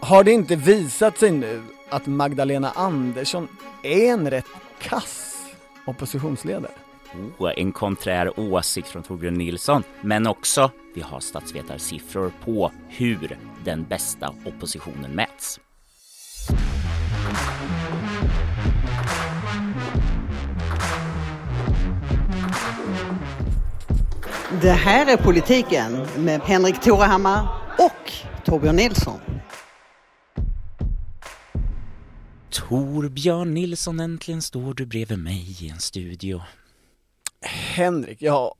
Har det inte visat sig nu att Magdalena Andersson är en rätt kass oppositionsledare? Oh, en konträr åsikt från Torbjörn Nilsson, men också vi har statsvetarsiffror på hur den bästa oppositionen mäts. Det här är Politiken med Henrik Torehammar och Torbjörn Nilsson. Torbjörn Nilsson, äntligen står du bredvid mig i en studio. Henrik, jag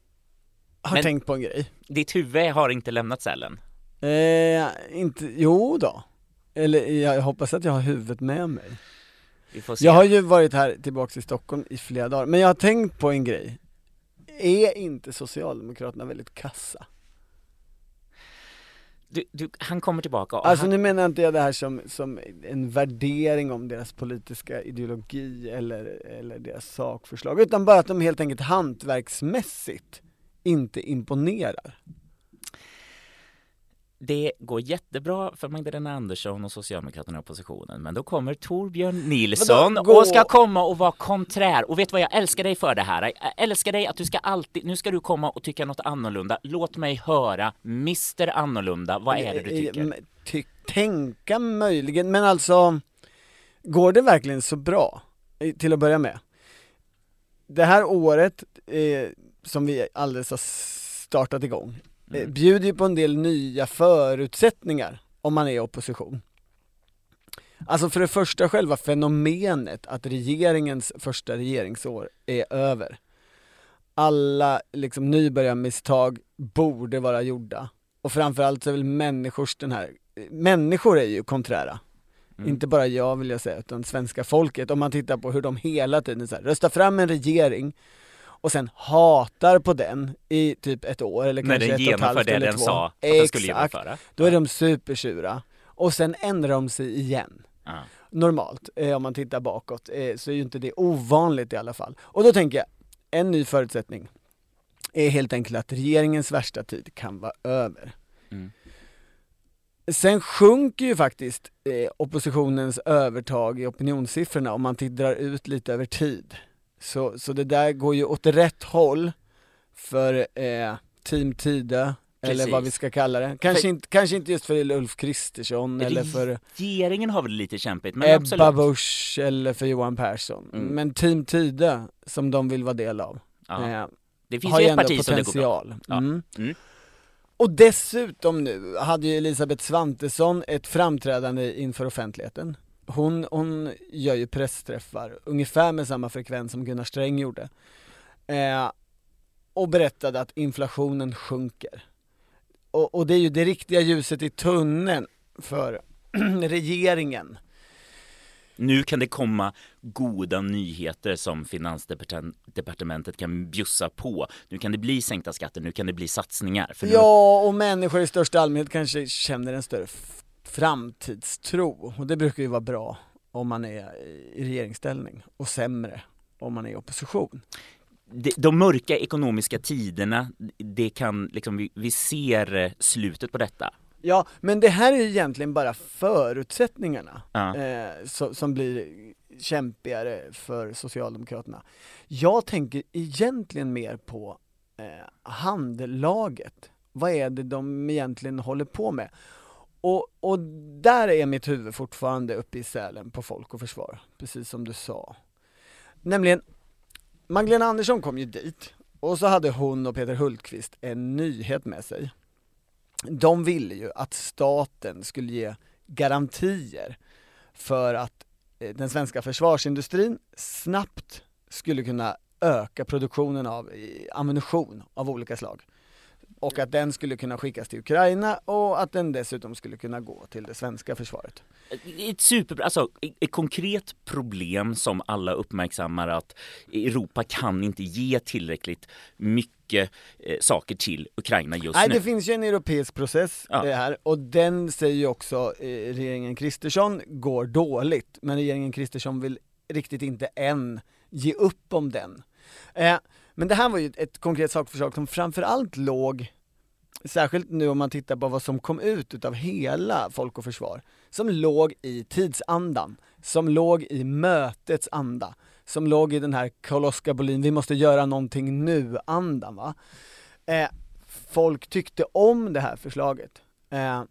har Men- tänkt på en grej. Ditt huvud har inte lämnat cellen. Eh, inte, jo då. Eller jag hoppas att jag har huvudet med mig. Jag har ju varit här tillbaks i Stockholm i flera dagar, men jag har tänkt på en grej. Är inte Socialdemokraterna väldigt kassa? Du, du, han kommer tillbaka och Alltså han, nu menar inte jag det här som, som en värdering om deras politiska ideologi eller, eller deras sakförslag, utan bara att de helt enkelt hantverksmässigt inte imponerar. Det går jättebra för Magdalena Andersson och Socialdemokraterna i oppositionen, men då kommer Torbjörn Nilsson gå- och ska komma och vara konträr. Och vet vad, jag älskar dig för det här. Jag älskar dig att du ska alltid, nu ska du komma och tycka något annorlunda. Låt mig höra, Mr Annorlunda, vad är det du Eh, tycker? eh, Ty, tänka möjligen, men alltså, går det verkligen så bra? Eh, Till att börja med. Det här året, eh, som vi alldeles har startat igång, Mm. bjuder ju på en del nya förutsättningar om man är i opposition. Alltså för det första själva fenomenet att regeringens första regeringsår är över. Alla liksom nybörjarmisstag borde vara gjorda. Och framförallt så är väl människors den här, människor är ju konträra. Mm. Inte bara jag vill jag säga, utan svenska folket. Om man tittar på hur de hela tiden så här, röstar fram en regering och sen hatar på den i typ ett år eller När kanske den ett och ett genomför halvt det eller den två. sa att den skulle Exakt. genomföra. Då är de supersura. Och sen ändrar de sig igen. Ja. Normalt, eh, om man tittar bakåt, eh, så är ju inte det ovanligt i alla fall. Och då tänker jag, en ny förutsättning är helt enkelt att regeringens värsta tid kan vara över. Mm. Sen sjunker ju faktiskt eh, oppositionens övertag i opinionssiffrorna om man tittar ut lite över tid. Så, så det där går ju åt rätt håll för eh, Team Tide, eller vad vi ska kalla det. Kanske, För- inte, kanske inte just för Ulf Kristersson eller för Regeringen har väl lite kämpigt, men Ebba absolut. Busch eller för Johan Persson. Mm. Men Team Tide, som de vill vara del av, eh, Det finns har ju ett parti som det går bra. potential. Ja. Mm. Mm. Och dessutom nu hade ju Elisabeth Svantesson ett framträdande inför offentligheten. Hon, hon gör ju pressträffar ungefär med samma frekvens som Gunnar Sträng gjorde. Eh, och berättade att inflationen sjunker. Och, och det är ju det riktiga ljuset i tunneln för regeringen. Nu kan det komma goda nyheter som Finansdepartementet kan bjussa på. Nu kan det bli sänkta skatter, nu kan det bli satsningar. Nu, Ja, och människor i största allmänhet kanske känner en större framtidstro. Och det brukar ju vara bra om man är i regeringsställning och sämre om man är i opposition. de, de mörka ekonomiska tiderna, det kan liksom, vi, vi ser eh, slutet på detta. Ja, men det här är ju egentligen bara förutsättningarna Ja. eh, so, som blir kämpigare för Socialdemokraterna. Jag tänker egentligen mer på eh, handlaget. Vad är det de egentligen håller på med? Och, och där är mitt huvud fortfarande uppe i Sälen på Folk och Försvar, precis som du sa. Nämligen, Magdalena Andersson kom ju dit och så hade hon och Peter Hultqvist en nyhet med sig. De ville ju att staten skulle ge garantier för att eh, den svenska försvarsindustrin snabbt skulle kunna öka produktionen av eh, ammunition av olika slag. Och att den skulle kunna skickas till Ukraina och att den dessutom skulle kunna gå till det svenska försvaret. Ett super, alltså ett konkret problem som alla uppmärksammar att Europa kan inte ge tillräckligt mycket eh, saker till Ukraina just Nej, nu. det finns ju en europeisk process Ja. eh, här och den säger ju också eh, regeringen Kristersson går dåligt. Men regeringen Kristersson vill riktigt inte än ge upp om den. Eh, men det här var ju ett, konkret sakförslag som framförallt låg särskilt nu om man tittar på vad som kom ut utav hela Folk och Försvar, som låg i tidsandan, som låg i mötets anda, som låg i den här Carl-Oskar Bolin, vi måste göra någonting nu-andan va. Eh, folk tyckte om det här förslaget. Eh,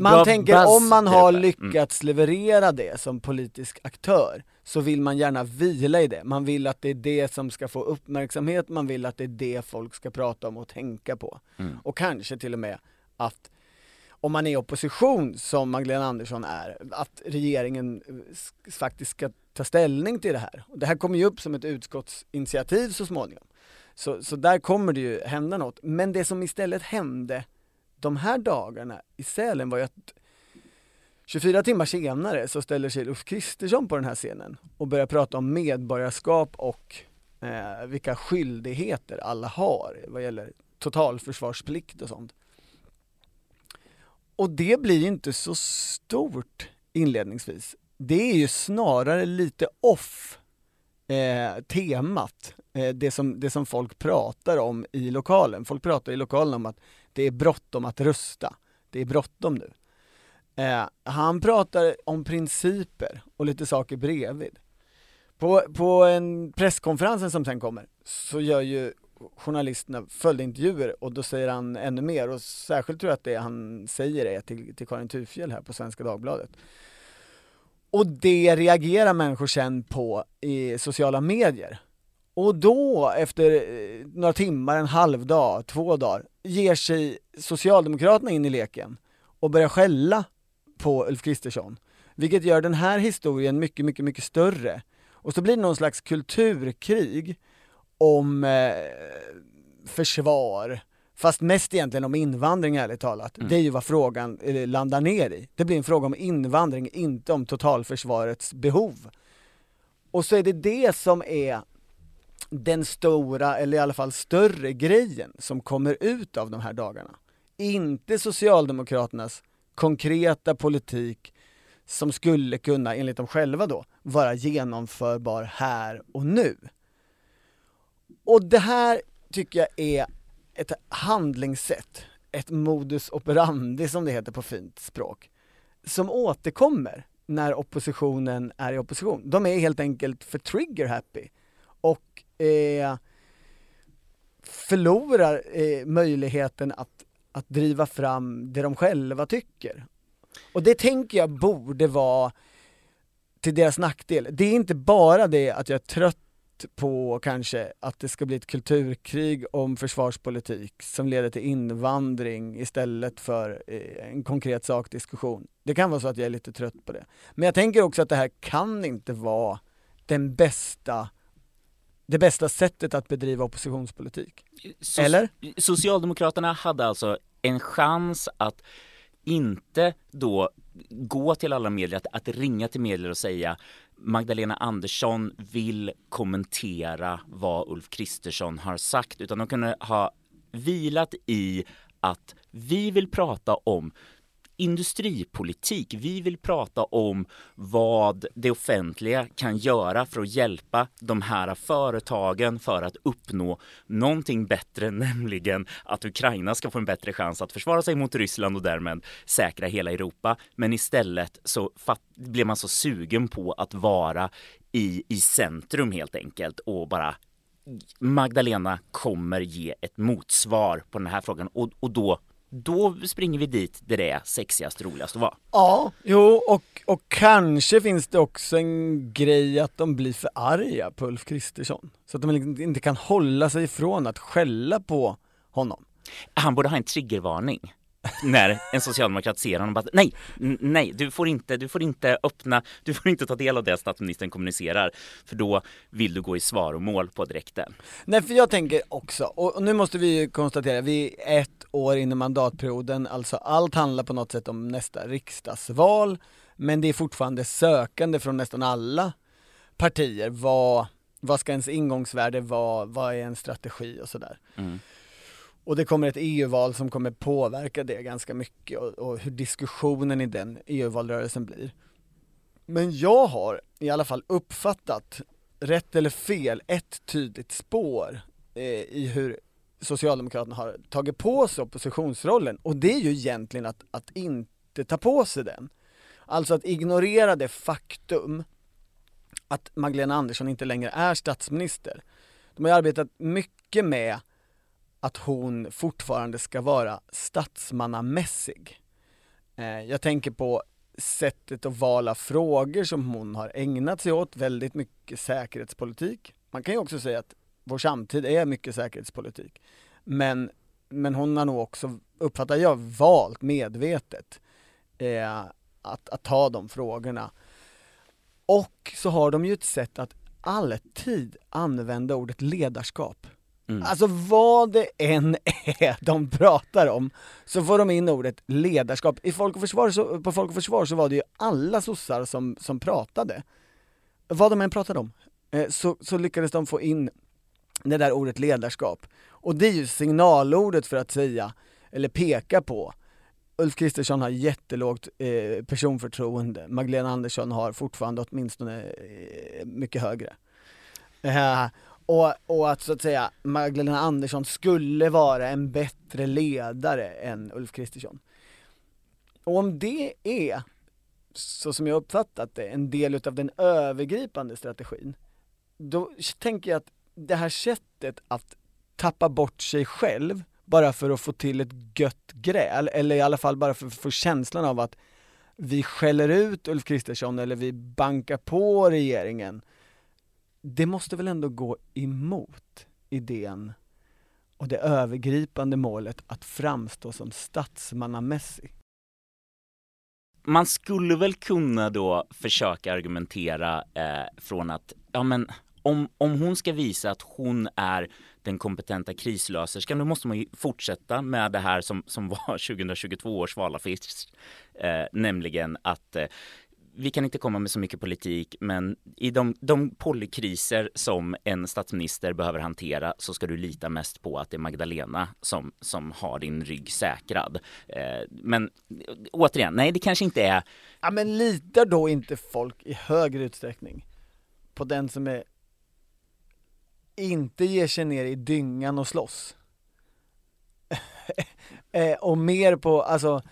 man tänker om man har mm. lyckats mm. leverera det som politisk aktör så vill man gärna vila i det. Man vill att det är det som ska få uppmärksamhet, man vill att det är det folk ska prata om och tänka på. Mm. Och kanske till och med att om man är i opposition som Magdalena Andersson är, att regeringen faktiskt ska ta ställning till det här. Det här kommer ju upp som ett utskottsinitiativ så småningom. Så, så där kommer det ju hända något. Men det som istället hände de här dagarna i Sälen var ju att 24 timmar senare så ställer sig Ulf Kristersson på den här scenen och börjar prata om medborgarskap och eh, vilka skyldigheter alla har vad gäller totalförsvarsplikt och sånt. Och det blir ju inte så stort inledningsvis. Det är ju snarare lite off eh, temat, eh, det, som, det som folk pratar om i lokalen. Folk pratar i lokalen om att det är bråttom att rösta. Det är bråttom nu. Eh, han pratar om principer och lite saker bredvid. På, på en presskonferensen som sen kommer så gör ju journalisterna följdintervjuer och då säger han ännu mer och särskilt tror jag att det han säger är till, till Karin Tufjell här på Svenska Dagbladet. Och det reagerar människor sen på i sociala medier. Och då, efter eh, några timmar, en halv dag, två dagar, ger sig Socialdemokraterna in i leken och börjar skälla på Ulf Kristersson. Vilket gör den här historien mycket, mycket, mycket större. Och så blir det någon slags kulturkrig om eh, försvar, fast mest egentligen om invandring ärligt talat. Mm. Det är ju vad frågan eh, landar ner i. Det blir en fråga om invandring, inte om totalförsvarets behov. Och så är det det som är den stora, eller i alla fall större grejen som kommer ut av de här dagarna. Inte Socialdemokraternas konkreta politik som skulle kunna, enligt dem själva då, vara genomförbar här och nu. Och det här tycker jag är ett handlingssätt, ett modus operandi som det heter på fint språk, som återkommer när oppositionen är i opposition. De är helt enkelt för trigger happy och eh, förlorar eh, möjligheten att, att driva fram det de själva tycker. Och det tänker jag borde vara till deras nackdel. Det är inte bara det att jag är trött på kanske att det ska bli ett kulturkrig om försvarspolitik som leder till invandring istället för eh, en konkret sakdiskussion. Det kan vara så att jag är lite trött på det. Men jag tänker också att det här kan inte vara den bästa det bästa sättet att bedriva oppositionspolitik. So Eller? Socialdemokraterna hade alltså en chans att inte då gå till alla medier, att, att ringa till medier och säga Magdalena Andersson vill kommentera vad Ulf Kristersson har sagt, utan de kunde ha vilat i att vi vill prata om industripolitik. Vi vill prata om vad det offentliga kan göra för att hjälpa de här företagen för att uppnå någonting bättre, nämligen att Ukraina ska få en bättre chans att försvara sig mot Ryssland och därmed säkra hela Europa. Men istället så blir man så sugen på att vara i, i centrum helt enkelt och bara Magdalena kommer ge ett motsvar på den här frågan och, och då då springer vi dit där det är sexigast, roligast att vara. Ja, jo och, och kanske finns det också en grej att de blir för arga på Ulf Kristersson. Så att de liksom inte kan hålla sig ifrån att skälla på honom. Han borde ha en triggervarning när en socialdemokrat ser honom bara nej, nej, du får inte, du får inte öppna, du får inte ta del av det statsministern kommunicerar för då vill du gå i svaromål på direkten. Nej, för jag tänker också, och nu måste vi ju konstatera, vi är ett år in i mandatperioden, alltså allt handlar på något sätt om nästa riksdagsval, men det är fortfarande sökande från nästan alla partier. Vad, vad ska ens ingångsvärde vara? Vad är en strategi och sådär. Mm. Och det kommer ett EU-val som kommer påverka det ganska mycket och, och hur diskussionen i den EU-valrörelsen blir. Men jag har i alla fall uppfattat, rätt eller fel, ett tydligt spår eh, i hur Socialdemokraterna har tagit på sig oppositionsrollen och det är ju egentligen att, att inte ta på sig den. Alltså att ignorera det faktum att Magdalena Andersson inte längre är statsminister. De har ju arbetat mycket med att hon fortfarande ska vara statsmannamässig. Eh, jag tänker på sättet att vala frågor som hon har ägnat sig åt, väldigt mycket säkerhetspolitik. Man kan ju också säga att vår samtid är mycket säkerhetspolitik. Men, men hon har nog också, uppfattar jag, valt medvetet eh, att, att ta de frågorna. Och så har de ju ett sätt att alltid använda ordet ledarskap. Mm. Alltså vad det än är de pratar om, så får de in ordet ledarskap. I Folk och Försvar så, på Folk och Försvar så var det ju alla sossar som, som pratade. Vad de än pratade om, eh, så, så lyckades de få in det där ordet ledarskap. Och det är ju signalordet för att säga, eller peka på, Ulf Kristersson har jättelågt eh, personförtroende, Magdalena Andersson har fortfarande åtminstone eh, mycket högre. Eh, och, och att så att säga Magdalena Andersson skulle vara en bättre ledare än Ulf Kristersson. Och om det är, så som jag uppfattat det, en del utav den övergripande strategin, då tänker jag att det här sättet att tappa bort sig själv bara för att få till ett gött gräl, eller i alla fall bara för att få känslan av att vi skäller ut Ulf Kristersson eller vi bankar på regeringen det måste väl ändå gå emot idén och det övergripande målet att framstå som statsmannamässig. Man skulle väl kunna då försöka argumentera eh, från att, ja men om, om hon ska visa att hon är den kompetenta krislöserskan, då måste man ju fortsätta med det här som, som var 2022 års valaffisch, eh, nämligen att eh, vi kan inte komma med så mycket politik, men i de, de polykriser som en statsminister behöver hantera så ska du lita mest på att det är Magdalena som, som har din rygg säkrad. Eh, men återigen, nej det kanske inte är... Ja men litar då inte folk i högre utsträckning på den som är inte ger sig ner i dyngan och slåss? eh, och mer på, alltså,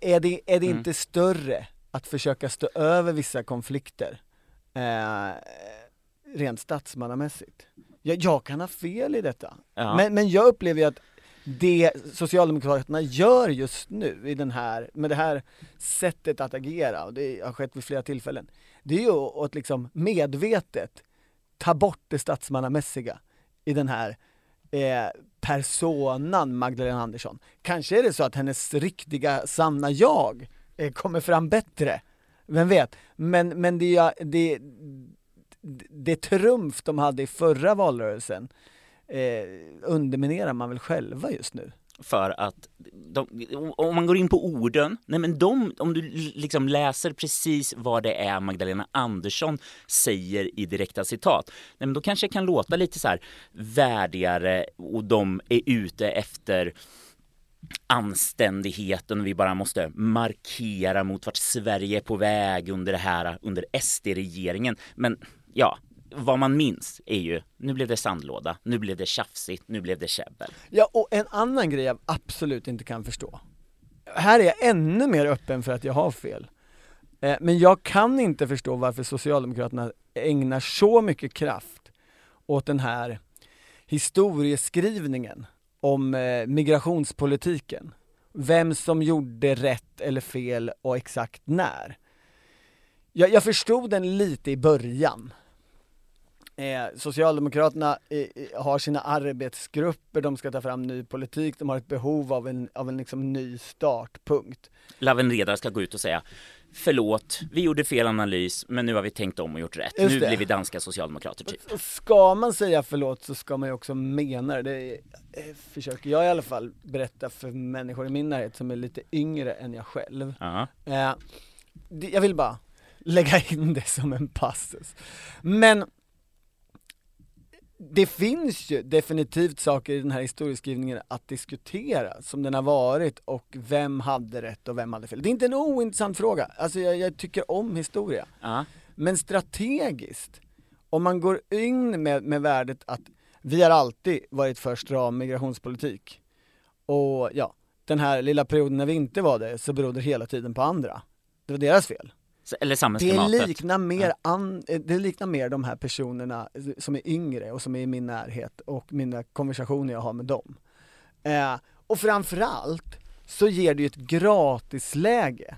är det, är det mm. inte större att försöka stå över vissa konflikter eh, rent statsmannamässigt. Jag, jag kan ha fel i detta, ja. men, men jag upplever ju att det Socialdemokraterna gör just nu i den här, med det här sättet att agera, och det har skett vid flera tillfällen, det är ju att liksom medvetet ta bort det statsmannamässiga i den här eh, personan Magdalena Andersson. Kanske är det så att hennes riktiga, sanna jag Eh, kommer fram bättre. Vem vet? Men, men det, det, det trumf de hade i förra valrörelsen eh, underminerar man väl själva just nu? för att de, om man går in på orden, nej men de, om du liksom läser precis vad det är Magdalena Andersson säger i direkta citat, nej men då kanske det kan låta lite så här värdigare och de är ute efter anständigheten vi bara måste markera mot vart Sverige är på väg under det här, under SD-regeringen. Men ja, vad man minns är ju, nu blev det sandlåda, nu blev det tjafsigt, nu blev det käbbel. Ja, och en annan grej jag absolut inte kan förstå. Här är jag ännu mer öppen för att jag har fel. Eh, men jag kan inte förstå varför Socialdemokraterna ägnar så mycket kraft åt den här historieskrivningen om eh, migrationspolitiken. Vem som gjorde rätt eller fel och exakt när. Jag, jag förstod den lite i början. Eh, Socialdemokraterna eh, eh har sina arbetsgrupper, de ska ta fram ny politik, de har ett behov av en, av en liksom ny startpunkt. Laven Redar ska gå ut och säga förlåt, vi gjorde fel analys, men nu har vi tänkt om och gjort rätt. Just nu det. blir vi danska socialdemokrater typ. Ska man säga förlåt så ska man ju också mena det. det eh, försöker jag i alla fall berätta för människor i min närhet som är lite yngre än jag själv. Uh -huh. eh, jag vill bara lägga in det som en passus. Men det finns ju definitivt saker i den här historieskrivningen att diskutera, som den har varit och vem hade rätt och vem hade fel. Det är inte en ointressant fråga, alltså jag, jag tycker om historia. Uh. Men strategiskt, om man går in med, med värdet att vi har alltid varit för stram migrationspolitik. Och ja, den här lilla perioden när vi inte var det så berodde det hela tiden på andra. Det var deras fel. Eller Det samhällsklimatet. liknar, mer an, eh, det liknar mer de här personerna som är yngre och som är i min närhet och mina konversationer jag har med dem. Eh, och framförallt så ger det ju ett gratisläge,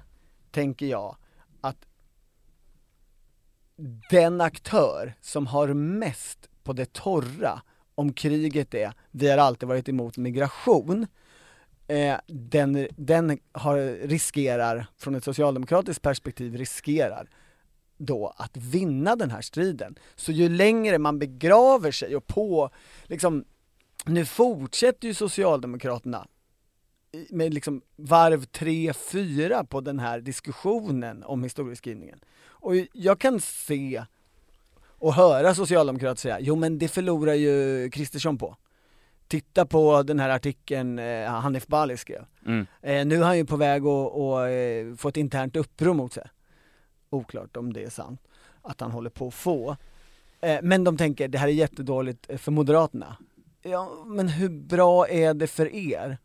tänker jag, att den aktör som har mest på det torra om kriget är, vi har alltid varit emot migration, eh, den, den har, riskerar, från ett socialdemokratiskt perspektiv, riskerar då att vinna den här striden. Så ju längre man begraver sig och på, liksom, nu fortsätter ju Socialdemokraterna med liksom varv 3, 4 på den här diskussionen om historieskrivningen. Och jag kan se och höra Socialdemokrater säga, jo men det förlorar ju Kristersson på. Titta på den här artikeln eh, Hanif Bali skrev. Mm. Eh, nu är han ju på väg att eh, få ett internt uppror mot sig. Oklart om det är sant, att han håller på att få. Eh, men de tänker, det här är jättedåligt eh, för Moderaterna. Ja, men hur bra är det för er?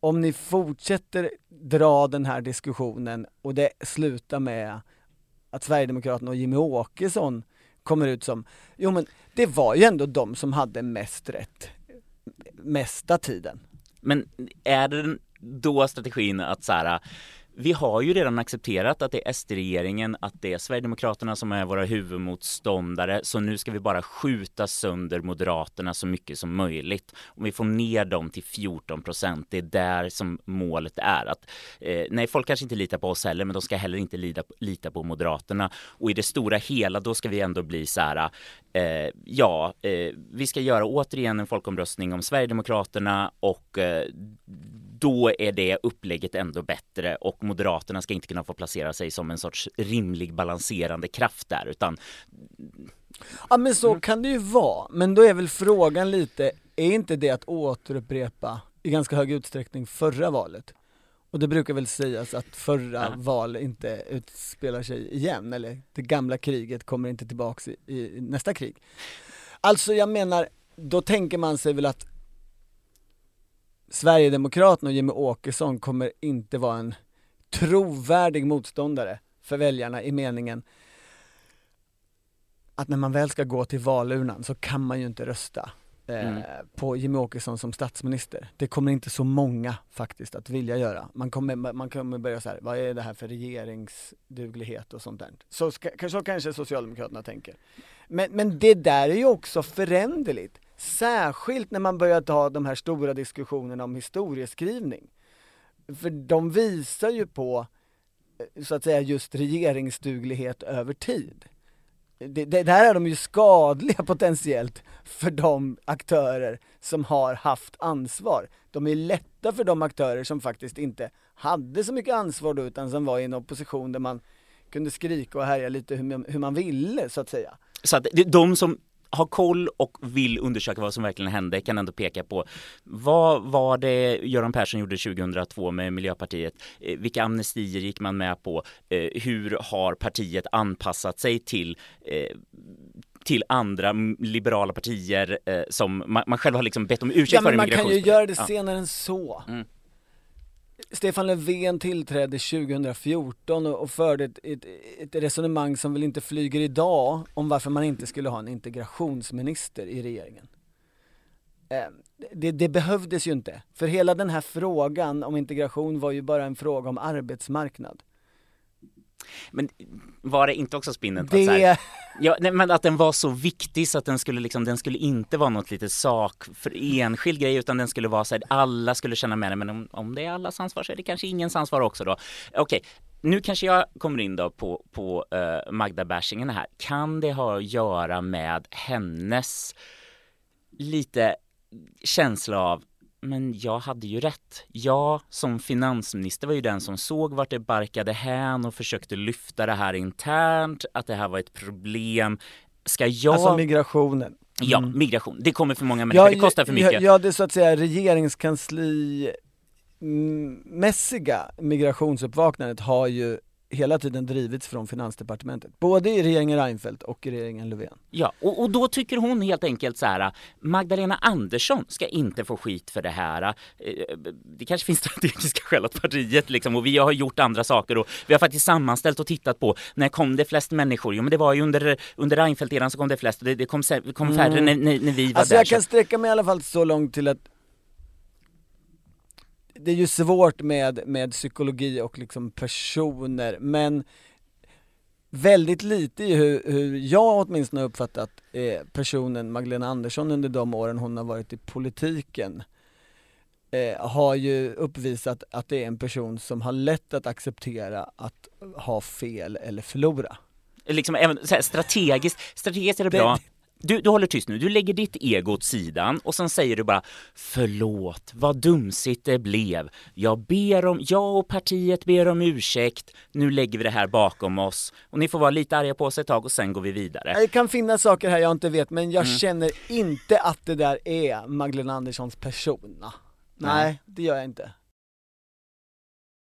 Om ni fortsätter dra den här diskussionen och det slutar med att Sverigedemokraterna och Jimmy Åkesson kommer ut som, jo men det var ju ändå de som hade mest rätt mesta tiden. Men är det då strategin att så här, vi har ju redan accepterat att det är SD-regeringen, att det är Sverigedemokraterna som är våra huvudmotståndare, så nu ska vi bara skjuta sönder Moderaterna så mycket som möjligt. Om vi får ner dem till 14 procent, det är där som målet är. Att, eh, nej, folk kanske inte litar på oss heller, men de ska heller inte lita, lita på Moderaterna. Och i det stora hela, då ska vi ändå bli så här, eh, ja, eh, vi ska göra återigen en folkomröstning om Sverigedemokraterna och eh, då är det upplägget ändå bättre och Moderaterna ska inte kunna få placera sig som en sorts rimlig balanserande kraft där utan Ja men så kan det ju vara, men då är väl frågan lite, är inte det att återupprepa i ganska hög utsträckning förra valet? Och det brukar väl sägas att förra Ja. val inte utspelar sig igen, eller det gamla kriget kommer inte tillbaks i, i nästa krig. Alltså jag menar, då tänker man sig väl att Sverigedemokraterna och Jimmie Åkesson kommer inte vara en trovärdig motståndare för väljarna i meningen att när man väl ska gå till valurnan så kan man ju inte rösta eh, Mm. på Jimmie Åkesson som statsminister. Det kommer inte så många faktiskt att vilja göra. Man kommer, man kommer börja så här, vad är det här för regeringsduglighet och sånt där. Så, så kanske Socialdemokraterna tänker. Men, men det där är ju också föränderligt. Särskilt när man börjar ta de här stora diskussionerna om historieskrivning. För de visar ju på, eh, så att säga, just regeringsduglighet över tid. Det, det, där är de ju skadliga potentiellt för de aktörer som har haft ansvar. De är lätta för de aktörer som faktiskt inte hade så mycket ansvar då, utan som var i en opposition där man kunde skrika och härja lite hur man, hur man ville, så att säga. så att de som har koll och vill undersöka vad som verkligen hände kan ändå peka på vad var det Göran Persson gjorde 2002 med Miljöpartiet? Eh, Vilka amnestier gick man med på? Eh, Hur har partiet anpassat sig till eh, till andra liberala partier som man, man själv har liksom bett om ursäkt Ja för men i man kan ju göra det Ja. senare än så. Mm. Stefan Löfven tillträdde 2014 och, förde ett, ett, ett resonemang som väl inte flyger idag om varför man inte skulle ha en integrationsminister i regeringen. Ehm, det, det behövdes ju inte, för hela den här frågan om integration var ju bara en fråga om arbetsmarknad. Men var det inte också spinnen att så här, Det, Ja, nej, men att den var så viktig så att den skulle liksom, den skulle inte vara något litet sak för enskild grej utan den skulle vara så här, alla skulle känna med det men om, om det är allas ansvar så är det kanske ingens ansvar också då. Okej, nu kanske jag kommer in då på, på uh, Magda-bashingen här. Kan det ha att göra med hennes lite känsla av men jag hade ju rätt. Jag som finansminister var ju den som såg vart det barkade hän och försökte lyfta det här internt, att det här var ett problem. Ska jag... alltså migrationen. ja, Mm. migration. Det kommer för många människor, det kostar för mycket. Ja, ja, det är så att säga regeringskansli mässiga migrationsuppvaknandet har ju hela tiden drivits från finansdepartementet. Både i regeringen Reinfeldt och i regeringen Löfven. Ja, och, och då tycker hon helt enkelt så här, Magdalena Andersson ska inte få skit för det här. Eh, Det kanske finns strategiska skäl att partiet liksom, och vi har gjort andra saker och vi har faktiskt sammanställt och tittat på när kom det flest människor? Jo men det var ju under, under Reinfeldt-eran så kom det flest det, det kom, kom färre när, när, när vi var Alltså där. jag så- kan sträcka mig i alla fall så långt till att det är ju svårt med, med psykologi och liksom personer, men väldigt lite i hur, hur jag åtminstone har uppfattat eh, personen Magdalena Andersson under de åren hon har varit i politiken eh, har ju uppvisat att det är en person som har lätt att acceptera att ha fel eller förlora. liksom även så här, strategiskt, strategiskt är det Det- bra. Du, du håller tyst nu, du lägger ditt ego åt sidan och sen säger du bara Förlåt, vad dumsigt det blev. Jag ber om, jag och partiet ber om ursäkt. Nu lägger vi det här bakom oss och ni får vara lite arga på oss ett tag och sen går vi vidare. Det kan finnas saker här jag inte vet, men jag Mm. känner inte att det där är Magdalena Anderssons persona. Nej, Nej. det gör jag inte.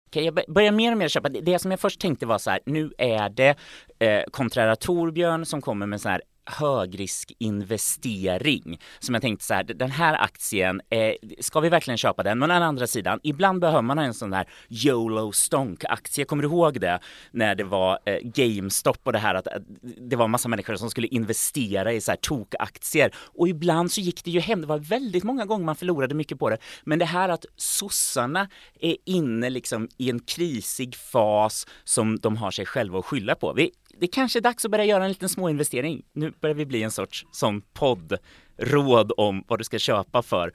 Okej, jag bör- börjar mer och mer köpa, det, som jag först tänkte var så här, nu är det eh, Torbjörn som kommer med så här högriskinvestering som jag tänkte så här, den här aktien, eh, ska vi verkligen köpa den? Men å andra sidan, ibland behöver man en sån här YOLO stonk-aktie, kommer du ihåg det? När det var eh, GameStop och det här att att det var massa människor som skulle investera i så här tokaktier och ibland så gick det ju hem, det var väldigt många gånger man förlorade mycket på det. Men det här att sossarna är inne liksom i en krisig fas som de har sig själva att skylla på. Vi, det kanske är dags att börja göra en liten småinvestering. Nu börjar vi bli en sorts sån podd, råd om vad du ska köpa för,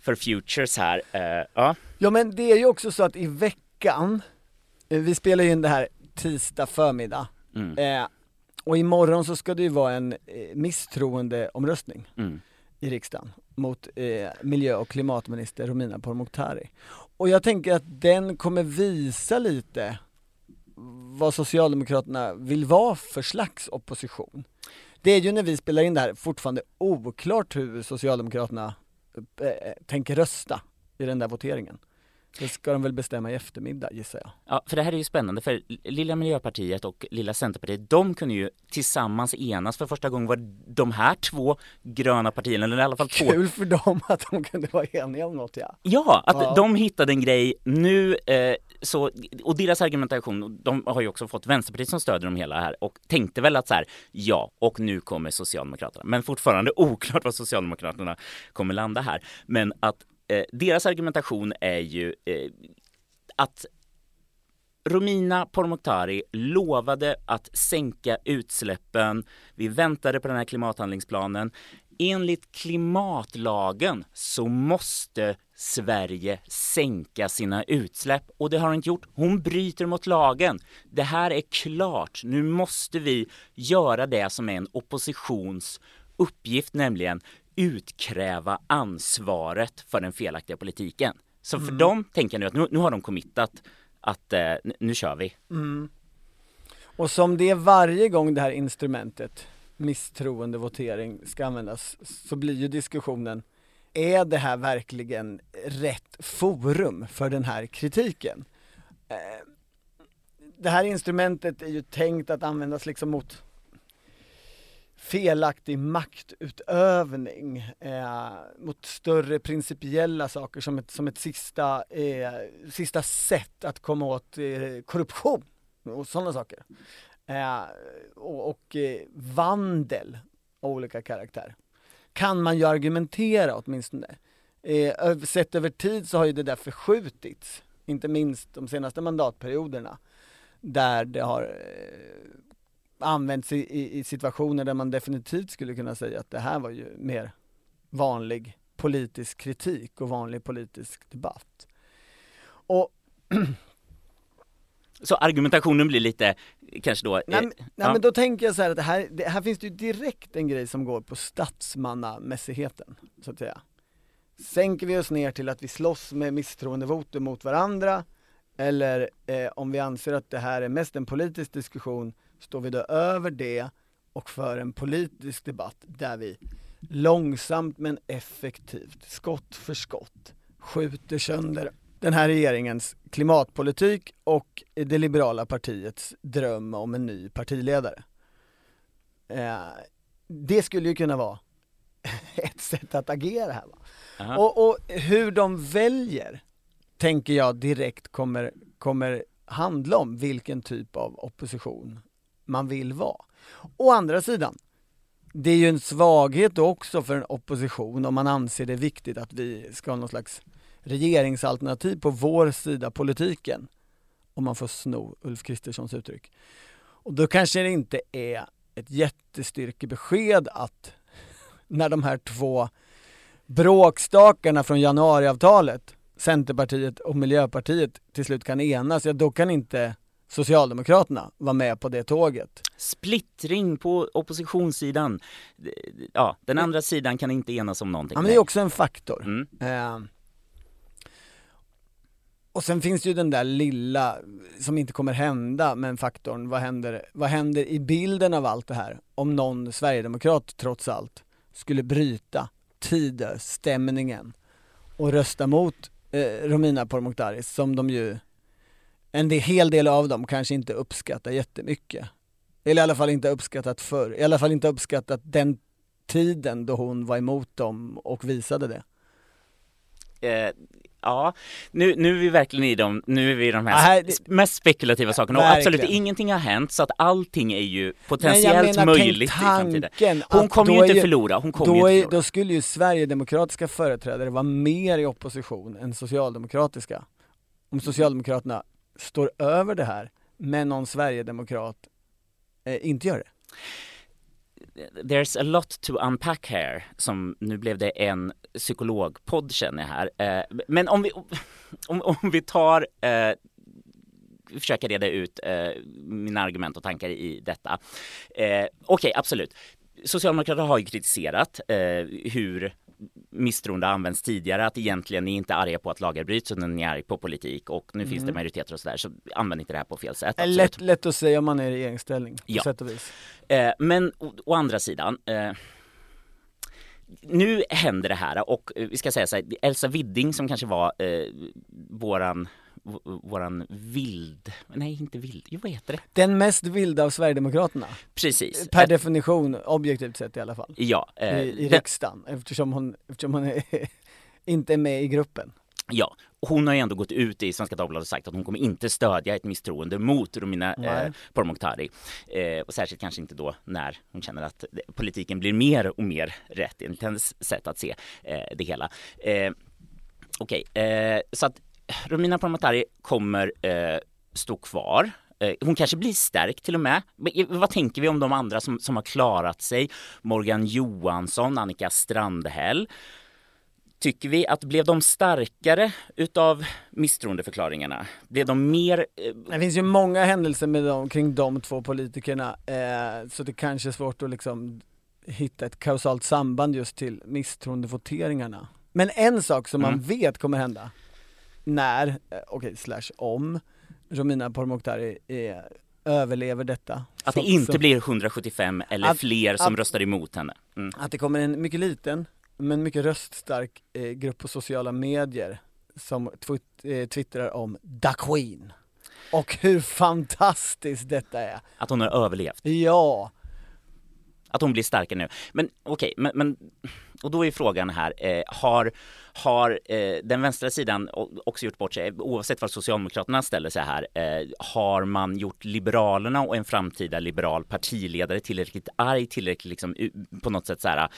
för futures här. Eh, ja. Ja men det är ju också så att i veckan, eh, vi spelar ju in det här tisdag förmiddag, Mm. eh, och imorgon så ska det ju vara en eh, misstroendeomröstning Mm. i riksdagen mot eh, miljö och klimatminister Romina Pourmokhtari. Och jag tänker att den kommer visa lite vad Socialdemokraterna vill vara för slags opposition. Det är ju när vi spelar in det här fortfarande oklart hur Socialdemokraterna eh, tänker rösta i den där voteringen. Det ska de väl bestämma i eftermiddag gissar jag. Ja, för det här är ju spännande för lilla Miljöpartiet och lilla Centerpartiet, de kunde ju tillsammans enas för första gången var de här två gröna partierna, eller i alla fall två Kul för dem att de kunde vara eniga om något ja. Ja, att Ja. de hittade en grej nu, eh, så, och deras argumentation, de har ju också fått Vänsterpartiet som stöder dem hela här och tänkte väl att så här, ja, och nu kommer Socialdemokraterna. Men fortfarande oklart vad Socialdemokraterna kommer landa här. Men att eh, deras argumentation är ju eh, att Romina Pourmokhtari lovade att sänka utsläppen. Vi väntade på den här klimathandlingsplanen. Enligt klimatlagen så måste Sverige sänka sina utsläpp och det har hon inte gjort. Hon bryter mot lagen. Det här är klart. Nu måste vi göra det som är en oppositions uppgift, nämligen utkräva ansvaret för den felaktiga politiken. Så för dem tänker jag nu att nu, nu har de committat att eh, nu, kör vi. Och som det är varje gång det här instrumentet, misstroendevotering, ska användas, så blir ju diskussionen, är det här verkligen rätt forum för den här kritiken? Eh, Det här instrumentet är ju tänkt att användas liksom mot felaktig maktutövning, eh, mot större principiella saker som ett, som ett sista, eh, sista sätt att komma åt eh, korruption och sådana saker. Eh, och och eh, vandel av olika karaktär. Kan man ju argumentera åtminstone. Eh, sett över tid så har ju det där förskjutits, inte minst de senaste mandatperioderna, där det har eh, använts i, i, i situationer där man definitivt skulle kunna säga att det här var ju mer vanlig politisk kritik och vanlig politisk debatt. Och Så argumentationen blir lite, kanske då... Nej, eh, nej ja. men då tänker jag så här att det här, det, här finns det ju direkt en grej som går på statsmannamässigheten, så att säga. Sänker vi oss ner till att vi slåss med misstroendevotum mot varandra, eller eh, om vi anser att det här är mest en politisk diskussion, står vi då över det och för en politisk debatt där vi långsamt men effektivt, skott för skott, skjuter sönder den här regeringens klimatpolitik och det liberala partiets dröm om en ny partiledare. Eh, det skulle ju kunna vara ett sätt att agera här. Va? Och, och hur de väljer, tänker jag direkt kommer, kommer handla om vilken typ av opposition man vill vara. Å andra sidan, det är ju en svaghet också för en opposition om man anser det viktigt att vi ska ha någon slags regeringsalternativ på vår sida politiken. Om man får sno Ulf Kristerssons uttryck. Och då kanske det inte är ett jättestyrkebesked att när de här två bråkstakarna från januariavtalet, Centerpartiet och Miljöpartiet till slut kan enas, ja då kan inte Socialdemokraterna vara med på det tåget. Splittring på oppositionssidan. Ja, den andra sidan kan inte enas om någonting. Ja men det är också en faktor. Mm. Eh, och sen finns det ju den där lilla, som inte kommer hända, men faktorn, vad händer, vad händer i bilden av allt det här? Om någon sverigedemokrat trots allt skulle bryta Tidöstämningen och rösta mot eh, Romina Pourmokhtari som de ju, en hel del av dem kanske inte uppskattar jättemycket. Eller i alla fall inte uppskattat förr, i alla fall inte uppskattat den tiden då hon var emot dem och visade det. Eh, ja, nu, nu är vi verkligen i de, nu är vi i de här Ja, här- mest spekulativa sakerna och Verkligen. absolut ingenting har hänt så att allting är ju potentiellt menar, möjligt i framtiden. Hon kommer ju inte förlora, hon kommer ju inte förlora. då skulle ju sverigedemokratiska företrädare vara mer i opposition än socialdemokratiska. Om socialdemokraterna står över det här, men någon sverigedemokrat eh, inte gör det. There's a lot to unpack here, som nu blev det en psykologpodd känner jag här. Eh, men om vi, om, om vi tar, eh, försöker reda ut eh, mina argument och tankar i detta. Eh, Okej, absolut. Socialdemokraterna har ju kritiserat eh, hur misstroende används tidigare, att egentligen ni inte är arga på att lagar bryts utan ni är arga på politik och nu finns det majoriteter och sådär, så använd inte det här på fel sätt. Är absolut. lätt, lätt att säga om man är i regeringsställning, på Ja. sätt och vis. Eh, men å, å andra sidan, eh, nu händer det här och eh, vi ska säga så här, Elsa Widding som kanske var eh, våran våran vild, nej inte vild, jo vad heter det? Den mest vilda av Sverigedemokraterna, Precis. per definition, objektivt sett i alla fall, ja, eh, i, i den- riksdagen, eftersom hon, eftersom hon är, inte är med i gruppen. ja, hon har ju ändå gått ut i Svenska Dagbladet och sagt att hon kommer inte stödja ett misstroende mot Romina eh. Pourmokhtari. Eh, och särskilt kanske inte då när hon känner att politiken blir mer och mer rätt enligt hennes sätt att se eh, det hela. Eh, Okej, eh, så att Romina Pourmokhtari kommer eh, stå kvar. Eh, Hon kanske blir stärkt till och med. Men, eh, Vad tänker vi om de andra som, som har klarat sig? Morgan Johansson, Annika Strandhäll. Tycker vi att blev de starkare utav misstroendeförklaringarna? Blev de mer... Eh, Det finns ju många händelser med dem, kring de två politikerna, eh, så det kanske är svårt att liksom hitta ett kausalt samband just till misstroendevoteringarna. Men en sak som man Mm. vet kommer hända, när, eh, okej, slash om, Romina Pourmokhtari eh, överlever detta. att Så- det inte så- blir 175 eller Att- fler som att- röstar emot henne? Mm. Att det kommer en mycket liten, men mycket röststark eh, grupp på sociala medier som twit- eh, twittrar om Da Queen. Och hur fantastiskt detta är. Att hon har överlevt? Ja, att hon blir starkare nu. Men okej, men, men och då är frågan här, eh, har, har eh, den vänstra sidan också gjort bort sig, oavsett vad Socialdemokraterna ställer sig här, eh, har man gjort Liberalerna och en framtida liberal partiledare tillräckligt arg, tillräckligt liksom på något sätt så här,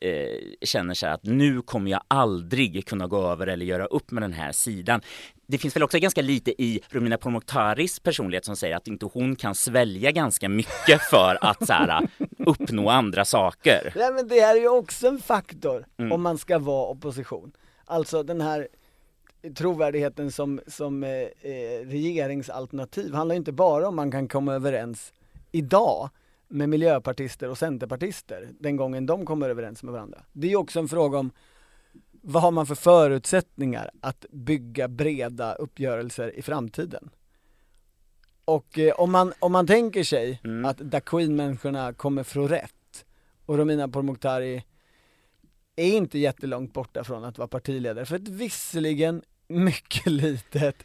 eh, känner sig att nu kommer jag aldrig kunna gå över eller göra upp med den här sidan. Det finns väl också ganska lite i Romina Pourmokhtaris personlighet som säger att inte hon kan svälja ganska mycket för att så här, uppnå andra saker. Nej men det här är ju också en faktor Mm. om man ska vara opposition. Alltså den här trovärdigheten som, som eh, eh, regeringsalternativ handlar ju inte bara om man kan komma överens idag med miljöpartister och centerpartister den gången de kommer överens med varandra. Det är ju också en fråga om vad har man för förutsättningar att bygga breda uppgörelser i framtiden? Och eh, om, man, om man tänker sig Mm. att Da Queen-människorna kommer få rätt och Romina Pourmokhtari är inte jättelångt borta från att vara partiledare. För att visserligen mycket litet,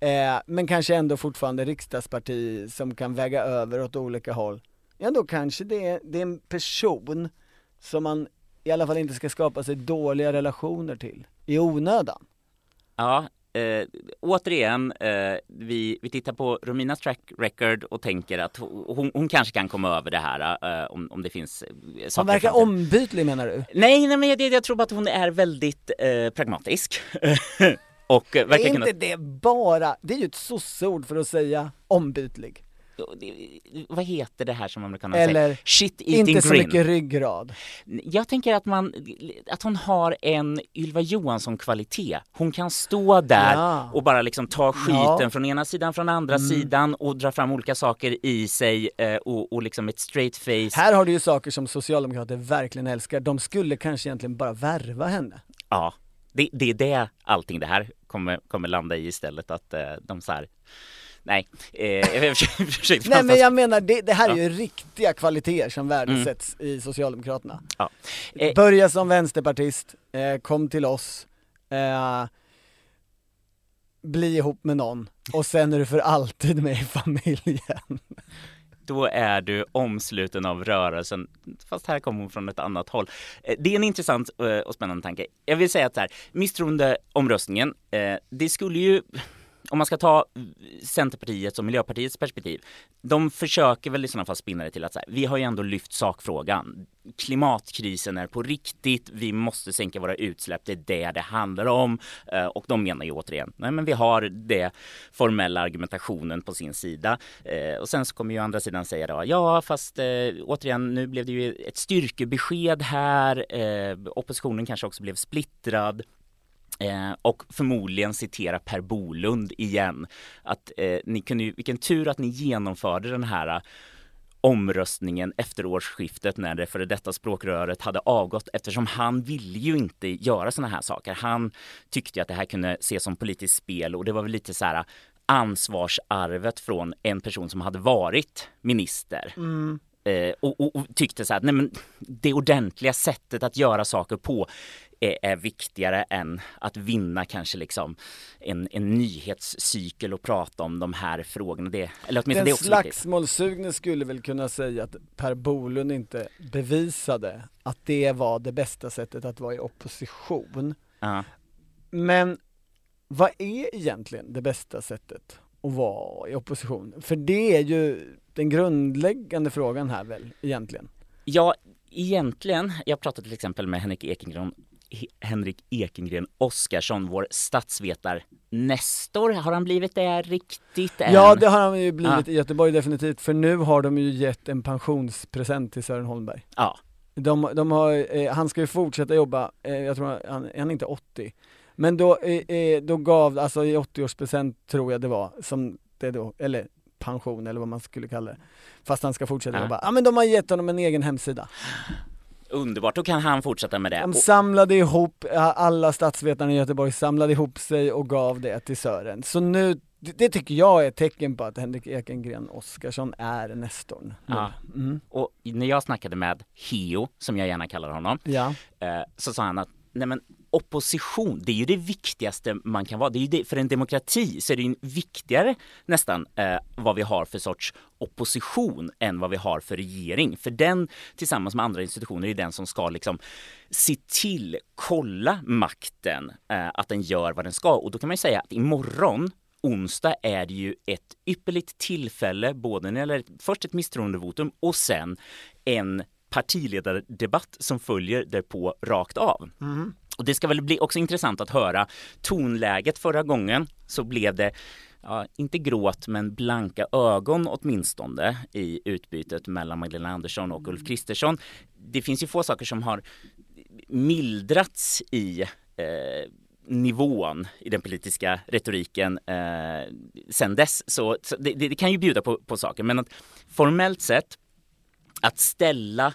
eh, men kanske ändå fortfarande riksdagsparti som kan väga över åt olika håll. Ja då kanske det är, det är en person som man i alla fall inte ska skapa sig dåliga relationer till i onödan. Ja, eh, återigen, eh, vi, vi tittar på Rominas track record och tänker att hon, hon kanske kan komma över det här eh, om, om det finns eh, saker Hon verkar ombytlig menar du? Nej, nej men jag, jag tror bara att hon är väldigt eh, pragmatisk. och eh, verkar Är kunna... inte det bara, det är ju ett sosseord för att säga ombytlig. Vad heter det här som amerikanerna Eller säger? Shit eating Inte så grin. mycket ryggrad. Jag tänker att man, att hon har en Ylva Johansson-kvalitet. Hon kan stå där Ja. och bara liksom ta skiten Ja. Mm. från ena sidan, från andra sidan och dra fram olika saker i sig eh, och, och liksom ett straight face. Här har du ju saker som socialdemokrater verkligen älskar. De skulle kanske egentligen bara värva henne. Ja, det, det är det allting det här kommer, kommer landa i istället. Att eh, de så här, nej, eh, jag försökte Nej men jag menar, det, det här är Ja. ju riktiga kvaliteter som värdesätts i Socialdemokraterna. Ja. Eh, Börja som vänsterpartist, eh, kom till oss, eh, bli ihop med någon och sen är du för alltid med i familjen. då är du omsluten av rörelsen, fast här kommer hon från ett annat håll. Eh, Det är en intressant eh, och spännande tanke. Jag vill säga att så här, misstroendeomröstningen, det skulle ju om man ska ta Centerpartiets och Miljöpartiets perspektiv, de försöker väl i sådana fall spinna det till att så här, vi har ju ändå lyft sakfrågan. Klimatkrisen är på riktigt, vi måste sänka våra utsläpp, det är det det handlar om. Eh, och de menar ju återigen, nej men vi har det formella argumentationen på sin sida. Eh, och sen så kommer ju andra sidan säga då, ja fast eh, återigen nu blev det ju ett styrkebesked här, oppositionen kanske också blev splittrad. Eh, och förmodligen citera Per Bolund igen. Att eh, ni kunde ju, vilken tur att ni genomförde den här eh, omröstningen efter årsskiftet när det före detta språkröret hade avgått eftersom han ville ju inte göra sådana här saker. Han tyckte att det här kunde ses som politiskt spel och det var väl lite så här eh, ansvarsarvet från en person som hade varit minister. Mm. Eh, och, och, och tyckte så här, nej men det ordentliga sättet att göra saker på är, är viktigare än att vinna kanske liksom en, en nyhetscykel och prata om de här frågorna. Det, eller åtminstone det Den är också viktigt. slagsmålsugne skulle väl kunna säga att Per Bolund inte bevisade att det var det bästa sättet att vara i opposition. Ja. Men vad är egentligen det bästa sättet att vara i opposition? För det är ju den grundläggande frågan här väl egentligen. Ja, egentligen, jag pratade till exempel med Henrik Ekengren He- Henrik Ekengren Oskarsson, vår statsvetar Nestor, har han blivit det riktigt än? Ja det har han ju blivit Ja. i Göteborg definitivt, för nu har de ju gett en pensionspresent till Sören Holmberg. Ja, De, de har, eh, han ska ju fortsätta jobba, eh, jag tror han, han är inte 80. Men då, eh, eh, då gav, alltså i 80-årspresent tror jag det var, som det då, eller pension eller vad man skulle kalla det. Fast han ska fortsätta jobba. Ja men de har gett honom en egen hemsida. underbart, då kan han fortsätta med det. De samlade ihop, alla statsvetarna i Göteborg samlade ihop sig och gav det till Sören. Så nu, det, tycker jag är ett tecken på att Henrik Ekengren Oskarsson är Nestorn. Ja. Mm. Och när jag snackade med Heo, som jag gärna kallar honom, ja. eh, så sa han att nej men opposition, det är ju det viktigaste man kan vara. Det är ju det, för en demokrati så är det ju viktigare nästan eh, vad vi har för sorts opposition än vad vi har för regering. För den tillsammans med andra institutioner är den som ska liksom se till, kolla makten, eh, att den gör vad den ska. Och då kan man ju säga att imorgon onsdag är det ju ett ypperligt tillfälle, både när det gäller först ett misstroendevotum och sen en partiledardebatt som följer därpå rakt av. Och det ska väl bli också intressant att höra tonläget förra gången så blev det Ja, inte gråt men blanka ögon åtminstone i utbytet mellan Magdalena Andersson och Ulf Kristersson. Det finns ju få saker som har mildrats i eh, nivån i den politiska retoriken eh, sen dess. Så, så det, det kan ju bjuda på, på saker men att formellt sett att ställa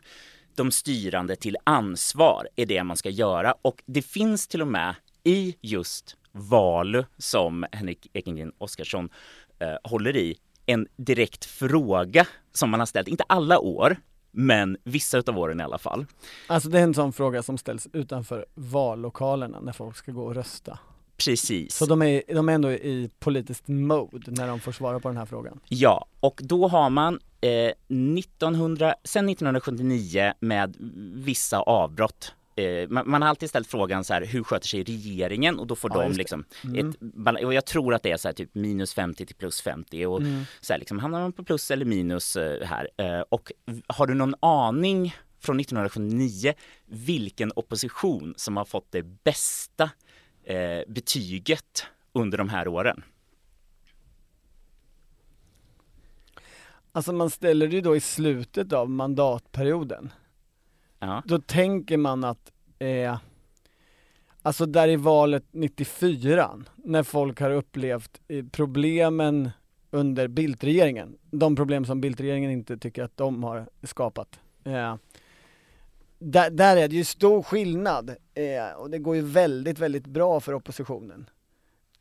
de styrande till ansvar är det man ska göra och det finns till och med i just Valu som Henrik Ekengren Oskarsson eh, håller i en direkt fråga som man har ställt, inte alla år, men vissa utav åren i alla fall. Alltså det är en sån fråga som ställs utanför vallokalerna när folk ska gå och rösta. Precis. Så de är, de är ändå i politiskt mode när de får svara på den här frågan? Ja, och då har man eh, 1900, sen 1979 med vissa avbrott eh, man, har alltid ställt frågan så här, hur sköter sig regeringen? Och då får ja, de liksom mm. ett, och jag tror att det är så här, typ minus 50 till plus 50 och mm. så här, liksom, hamnar man på plus eller minus eh, här? Eh, och har du någon aning från 1979 vilken opposition som har fått det bästa eh, betyget under de här åren? Alltså man ställer det ju då i slutet av mandatperioden. Ja. Då tänker man att, eh, alltså där i valet 94, när folk har upplevt eh, problemen under Bildtregeringen, de problem som Bildtregeringen inte tycker att de har skapat. Eh, där, där, är det ju stor skillnad eh, och det går ju väldigt, väldigt bra för oppositionen.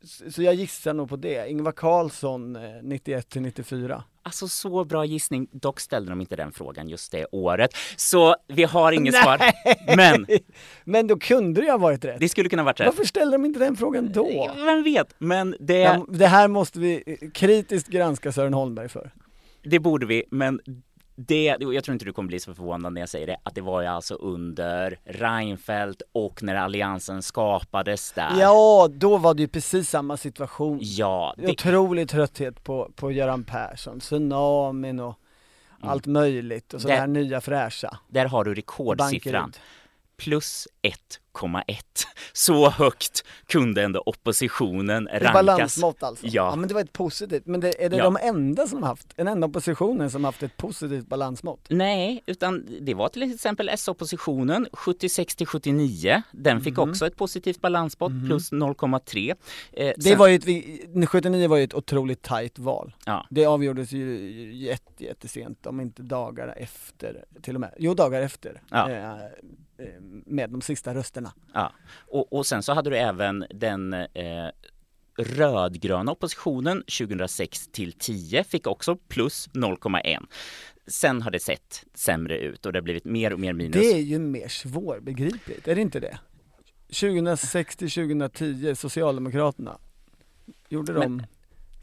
Så, så jag gissar nog på det. Ingvar Carlsson eh, 91 till 94. Alltså så bra gissning. Dock ställde de inte den frågan just det året. Så vi har inget svar. Men! Men då kunde det ju ha varit rätt. Det skulle kunna varit rätt. Varför ställde de inte den frågan då? Vem vet? Men det... Ja, det här måste vi kritiskt granska Sören Holmberg för. Det borde vi, men det, jag tror inte du kommer bli så förvånad när jag säger det, att det var ju alltså under Reinfeldt och när alliansen skapades där. Ja, då var det ju precis samma situation. Ja. Det... Otrolig trötthet på, på Göran Persson, tsunamin och mm. allt möjligt och så där, här nya fräscha. Där har du rekordsiffran. Bankerud. Plus 1,1. Så högt kunde ändå oppositionen rankas. Det balansmått alltså? Ja. ja. men det var ett positivt, men det, är det ja. de enda som haft, den enda oppositionen som haft ett positivt balansmått? Nej, utan det var till exempel S-oppositionen 76 till 79. Den fick mm. också ett positivt balansmått mm. plus 0,3. Eh, det sen... var ju ett, 79 var ju ett otroligt tajt val. Ja. Det avgjordes ju jätte, jättesent, om inte dagar efter till och med. Jo, dagar efter. Ja. Eh, Eh, med de sista rösterna. Ja, och, och sen så hade du även den eh, rödgröna oppositionen 2006 till 10 fick också plus 0,1. Sen har det sett sämre ut och det har blivit mer och mer minus. Det är ju mer svårbegripligt, är det inte det? 2006 till 2010, Socialdemokraterna, gjorde de Men,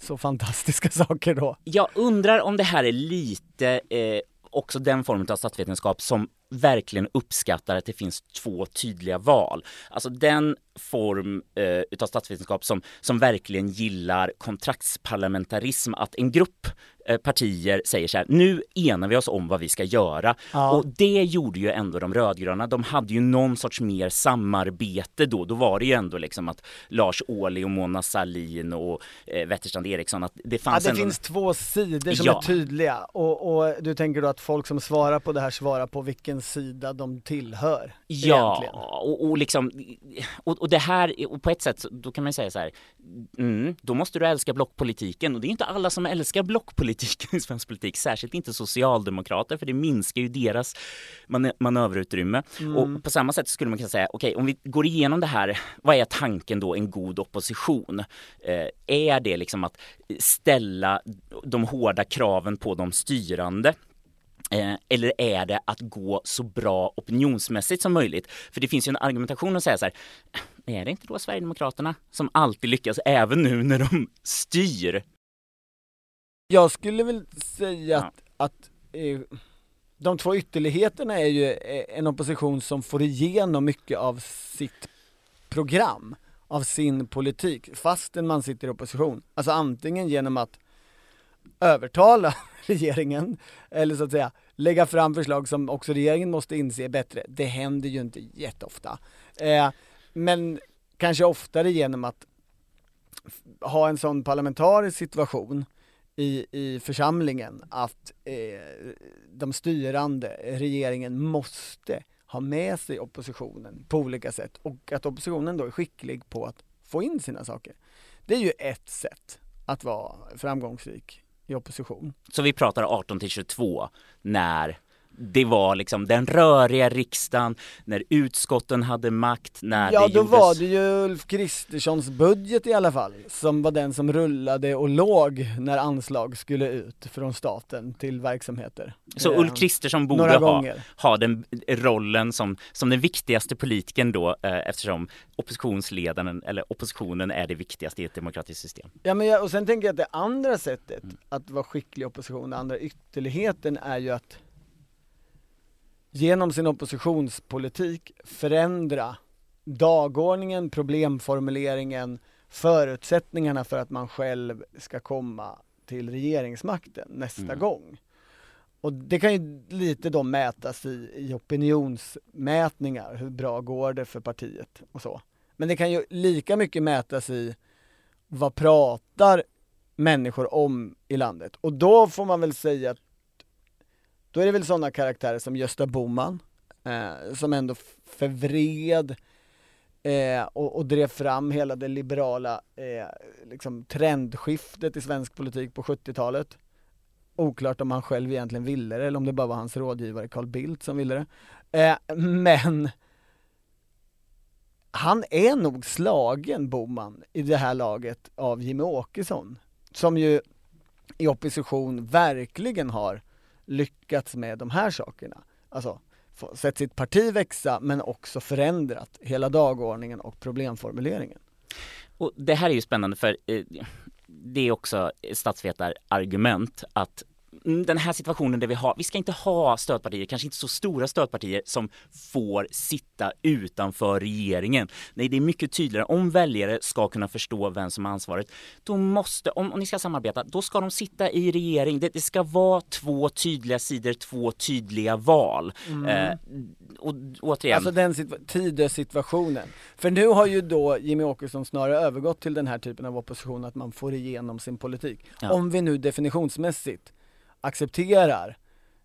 så fantastiska saker då? Jag undrar om det här är lite eh, också den formen av statsvetenskap som verkligen uppskattar att det finns två tydliga val. Alltså den form eh, utav statsvetenskap som, som verkligen gillar kontraktsparlamentarism, att en grupp eh, partier säger så här, nu enar vi oss om vad vi ska göra. Ja. Och det gjorde ju ändå de rödgröna, de hade ju någon sorts mer samarbete då, då var det ju ändå liksom att Lars Ohly och Mona Sahlin och eh, Wetterstrand Eriksson, att det fanns ja, det ändå... finns två sidor som ja. är tydliga och, och du tänker då att folk som svarar på det här svarar på vilken sida de tillhör? Ja, och, och liksom, och, och det här, och på ett sätt, då kan man säga så här, mm, då måste du älska blockpolitiken och det är inte alla som älskar blockpolitiken i svensk politik, särskilt inte socialdemokrater för det minskar ju deras man manöverutrymme. Mm. Och på samma sätt skulle man kunna säga, okej okay, om vi går igenom det här, vad är tanken då en god opposition? Eh, är det liksom att ställa de hårda kraven på de styrande? Eh, eller är det att gå så bra opinionsmässigt som möjligt? För det finns ju en argumentation att säga så här, är det inte då Sverigedemokraterna som alltid lyckas även nu när de styr? Jag skulle väl säga ja. att, att eh, de två ytterligheterna är ju eh, en opposition som får igenom mycket av sitt program, av sin politik, fastän man sitter i opposition. Alltså antingen genom att övertala regeringen, eller så att säga lägga fram förslag som också regeringen måste inse är bättre. Det händer ju inte jätteofta. Eh, men kanske oftare genom att ha en sån parlamentarisk situation i, i församlingen att eh, de styrande, regeringen, måste ha med sig oppositionen på olika sätt och att oppositionen då är skicklig på att få in sina saker. Det är ju ett sätt att vara framgångsrik i opposition. Så vi pratar 18 till 22 när det var liksom den röriga riksdagen, när utskotten hade makt, när Ja det då gjordes... var det ju Ulf Kristerssons budget i alla fall, som var den som rullade och låg när anslag skulle ut från staten till verksamheter. Så Eh, Ulf Kristersson borde ha, ha den rollen som, som den viktigaste politikern då eh, eftersom oppositionsledaren eller oppositionen är det viktigaste i ett demokratiskt system. Ja men jag, och sen tänker jag att det andra sättet Mm. att vara skicklig i opposition, den andra ytterligheten är ju att genom sin oppositionspolitik förändra dagordningen, problemformuleringen, förutsättningarna för att man själv ska komma till regeringsmakten nästa Mm. gång. Och det kan ju lite då mätas i, i opinionsmätningar, hur bra går det för partiet och så. Men det kan ju lika mycket mätas i vad pratar människor om i landet? Och då får man väl säga att då är det väl sådana karaktärer som Gösta Bohman eh, som ändå förvred eh, och, och drev fram hela det liberala eh, liksom trendskiftet i svensk politik på 70-talet. Oklart om han själv egentligen ville det eller om det bara var hans rådgivare Carl Bildt som ville det. Eh, men han är nog slagen, Boman, i det här laget av Jimmie Åkesson. Som ju i opposition verkligen har lyckats med de här sakerna. Alltså, sett sitt parti växa men också förändrat hela dagordningen och problemformuleringen. Och det här är ju spännande för eh, det är också statsvetarargument att den här situationen där vi har, vi ska inte ha stödpartier, kanske inte så stora stödpartier som får sitta utanför regeringen. Nej, det är mycket tydligare. Om väljare ska kunna förstå vem som har ansvaret, då måste, om, om ni ska samarbeta, då ska de sitta i regering. Det, det ska vara två tydliga sidor, två tydliga val. Eh, och återigen, Alltså den situa- Tidösituationen. För nu har ju då Jimmy Åkesson snarare övergått till den här typen av opposition, att man får igenom sin politik. Ja. Om vi nu definitionsmässigt accepterar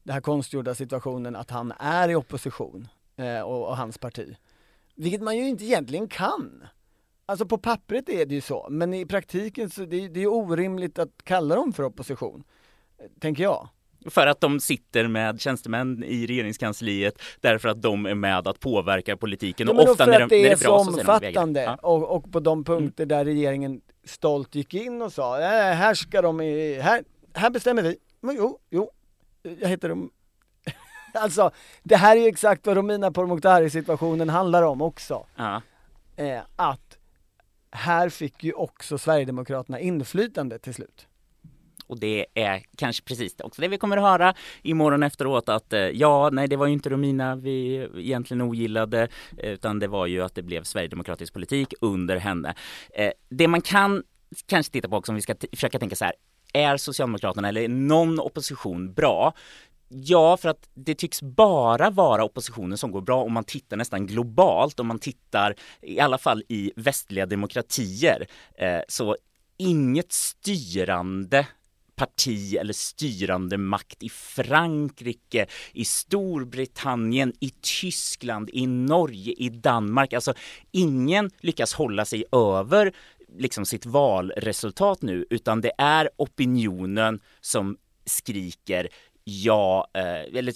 den här konstgjorda situationen att han är i opposition eh, och, och hans parti. Vilket man ju inte egentligen kan. Alltså på pappret är det ju så, men i praktiken så det, det är ju orimligt att kalla dem för opposition. Tänker jag. För att de sitter med tjänstemän i regeringskansliet därför att de är med att påverka politiken. Ja, och ofta när det när är det är bra så säger de omfattande Ja. och, och på de punkter där regeringen stolt gick in och sa "Eh, här ska de, i, här, här bestämmer vi. Men jo, jo, jag heter dem. alltså, det här är ju exakt vad Romina Pourmokhtari situationen handlar om också. Ja. Eh, att här fick ju också Sverigedemokraterna inflytande till slut. Och det är kanske precis också det vi kommer att höra imorgon efteråt att eh, ja, nej det var ju inte Romina vi egentligen ogillade utan det var ju att det blev sverigedemokratisk politik under henne. Eh, Det man kan kanske titta på också om vi ska försöka tänka så här, är Socialdemokraterna eller någon opposition bra? Ja, för att det tycks bara vara oppositionen som går bra om man tittar nästan globalt, om man tittar i alla fall i västliga demokratier. Eh, Så inget styrande parti eller styrande makt i Frankrike, i Storbritannien, i Tyskland, i Norge, i Danmark. Alltså ingen lyckas hålla sig över liksom sitt valresultat nu utan det är opinionen som skriker ja, eh, eller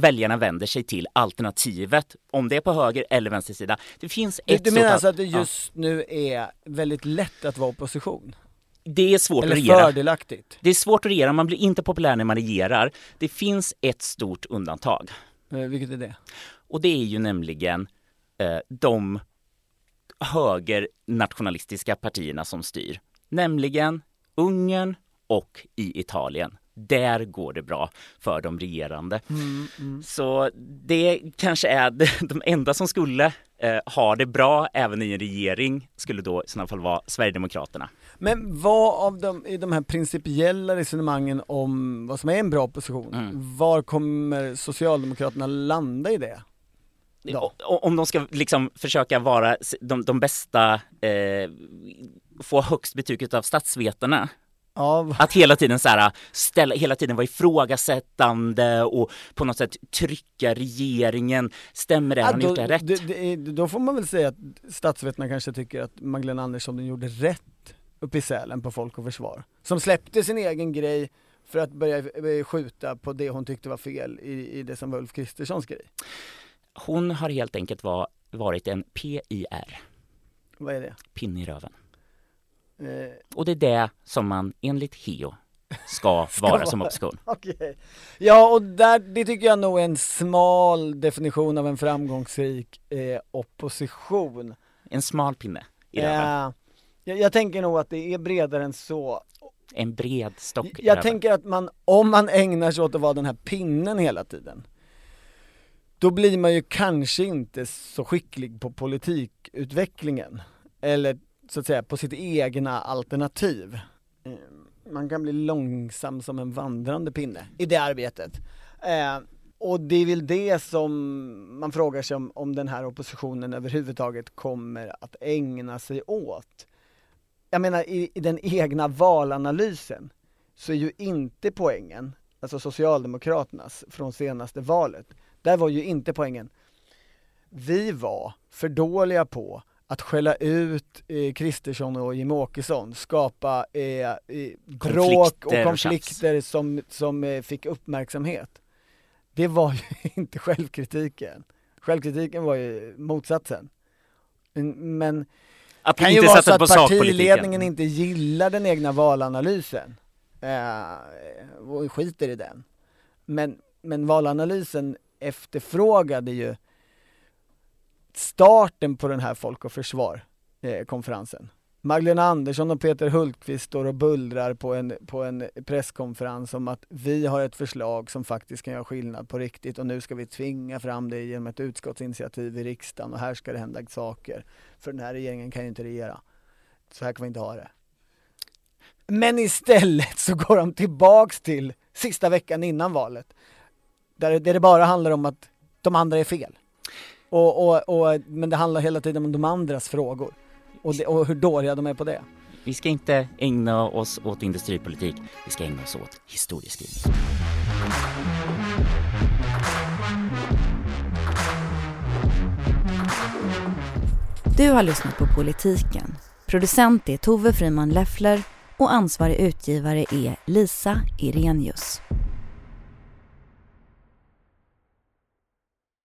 väljarna vänder sig till alternativet, om det är på höger eller vänster sida. Det finns ett du menar al- alltså att det ja. just nu är väldigt lätt att vara opposition? Det är svårt Eller att regera. fördelaktigt? Det är svårt att regera, man blir inte populär när man regerar. Det finns ett stort undantag Eh, vilket är det? och det är ju nämligen eh, de högernationalistiska partierna som styr, nämligen Ungern och i Italien. Där går det bra för de regerande. Så det kanske är de- enda som skulle eh, ha det bra även i en regering skulle då i sådana fall vara Sverigedemokraterna. Men vad av de, i de här principiella resonemangen om vad som är en bra opposition, Mm. var kommer Socialdemokraterna landa i det? Ja. Om de ska liksom försöka vara de, de bästa, eh, få högst betyg av statsvetarna. Ja, Att hela tiden så här, ställa, hela tiden vara ifrågasättande och på något sätt trycka regeringen. Stämmer det? Har ja, ni då, gjort det rätt? det, det, då får man väl säga att statsvetarna kanske tycker att Magdalena Andersson gjorde rätt uppe i Sälen på Folk och Försvar. Som släppte sin egen grej, för att börja eh, skjuta på det hon tyckte var fel i, i det som var Ulf Kristerssons grej? Hon har helt enkelt var, varit en PIR, Vad är det? pinne i röven. Eh, Och det är det som man enligt HEO ska, vara som opposition. Okej. Ja, och där, det tycker jag nog är en smal definition av en framgångsrik eh, opposition. En smal pinne i röven. Eh, jag, jag tänker nog att det är bredare än så. En bred stock Jag röven. tänker att man, om man ägnar sig åt att vara den här pinnen hela tiden, då blir man ju kanske inte så skicklig på politikutvecklingen. Eller så att säga på sitt egna alternativ. Eh, man kan bli långsam som en vandrande pinne i det arbetet. Eh, och det är väl det som man frågar sig om, om den här oppositionen överhuvudtaget kommer att ägna sig åt. Jag menar i, i den egna valanalysen så är ju inte poängen, alltså Socialdemokraternas från senaste valet, där var ju inte poängen. Vi var för dåliga på att skälla ut eh, Kristersson och Jimmie Åkesson, skapa eh, eh, bråk och Konflikter och som, som eh, fick uppmärksamhet. Det var ju inte självkritiken. Självkritiken var ju motsatsen. Men- Men Att kan ju vara så att partiledningen inte gillar den egna valanalysen eh, och skiter i den. Men, men valanalysen efterfrågade ju starten på den här Folk och Försvar-konferensen. Eh, Magdalena Andersson och Peter Hultqvist står och bullrar på en, på en presskonferens om att vi har ett förslag som faktiskt kan göra skillnad på riktigt och nu ska vi tvinga fram det genom ett utskottsinitiativ i riksdagen och här ska det hända saker. För den här regeringen kan ju inte regera. Så här kan vi inte ha det. Men istället så går de tillbaks till sista veckan innan valet. Där, där det bara handlar om att de andra är fel. Och, och, och, men det handlar hela tiden om de andras frågor. Och, det, och hur dåliga de är på det. Vi ska inte ägna oss åt industripolitik, vi ska ägna oss åt historieskrivning. Du har lyssnat på Politiken. Producent är Tove Friman Leffler och ansvarig utgivare är Lisa Irenius.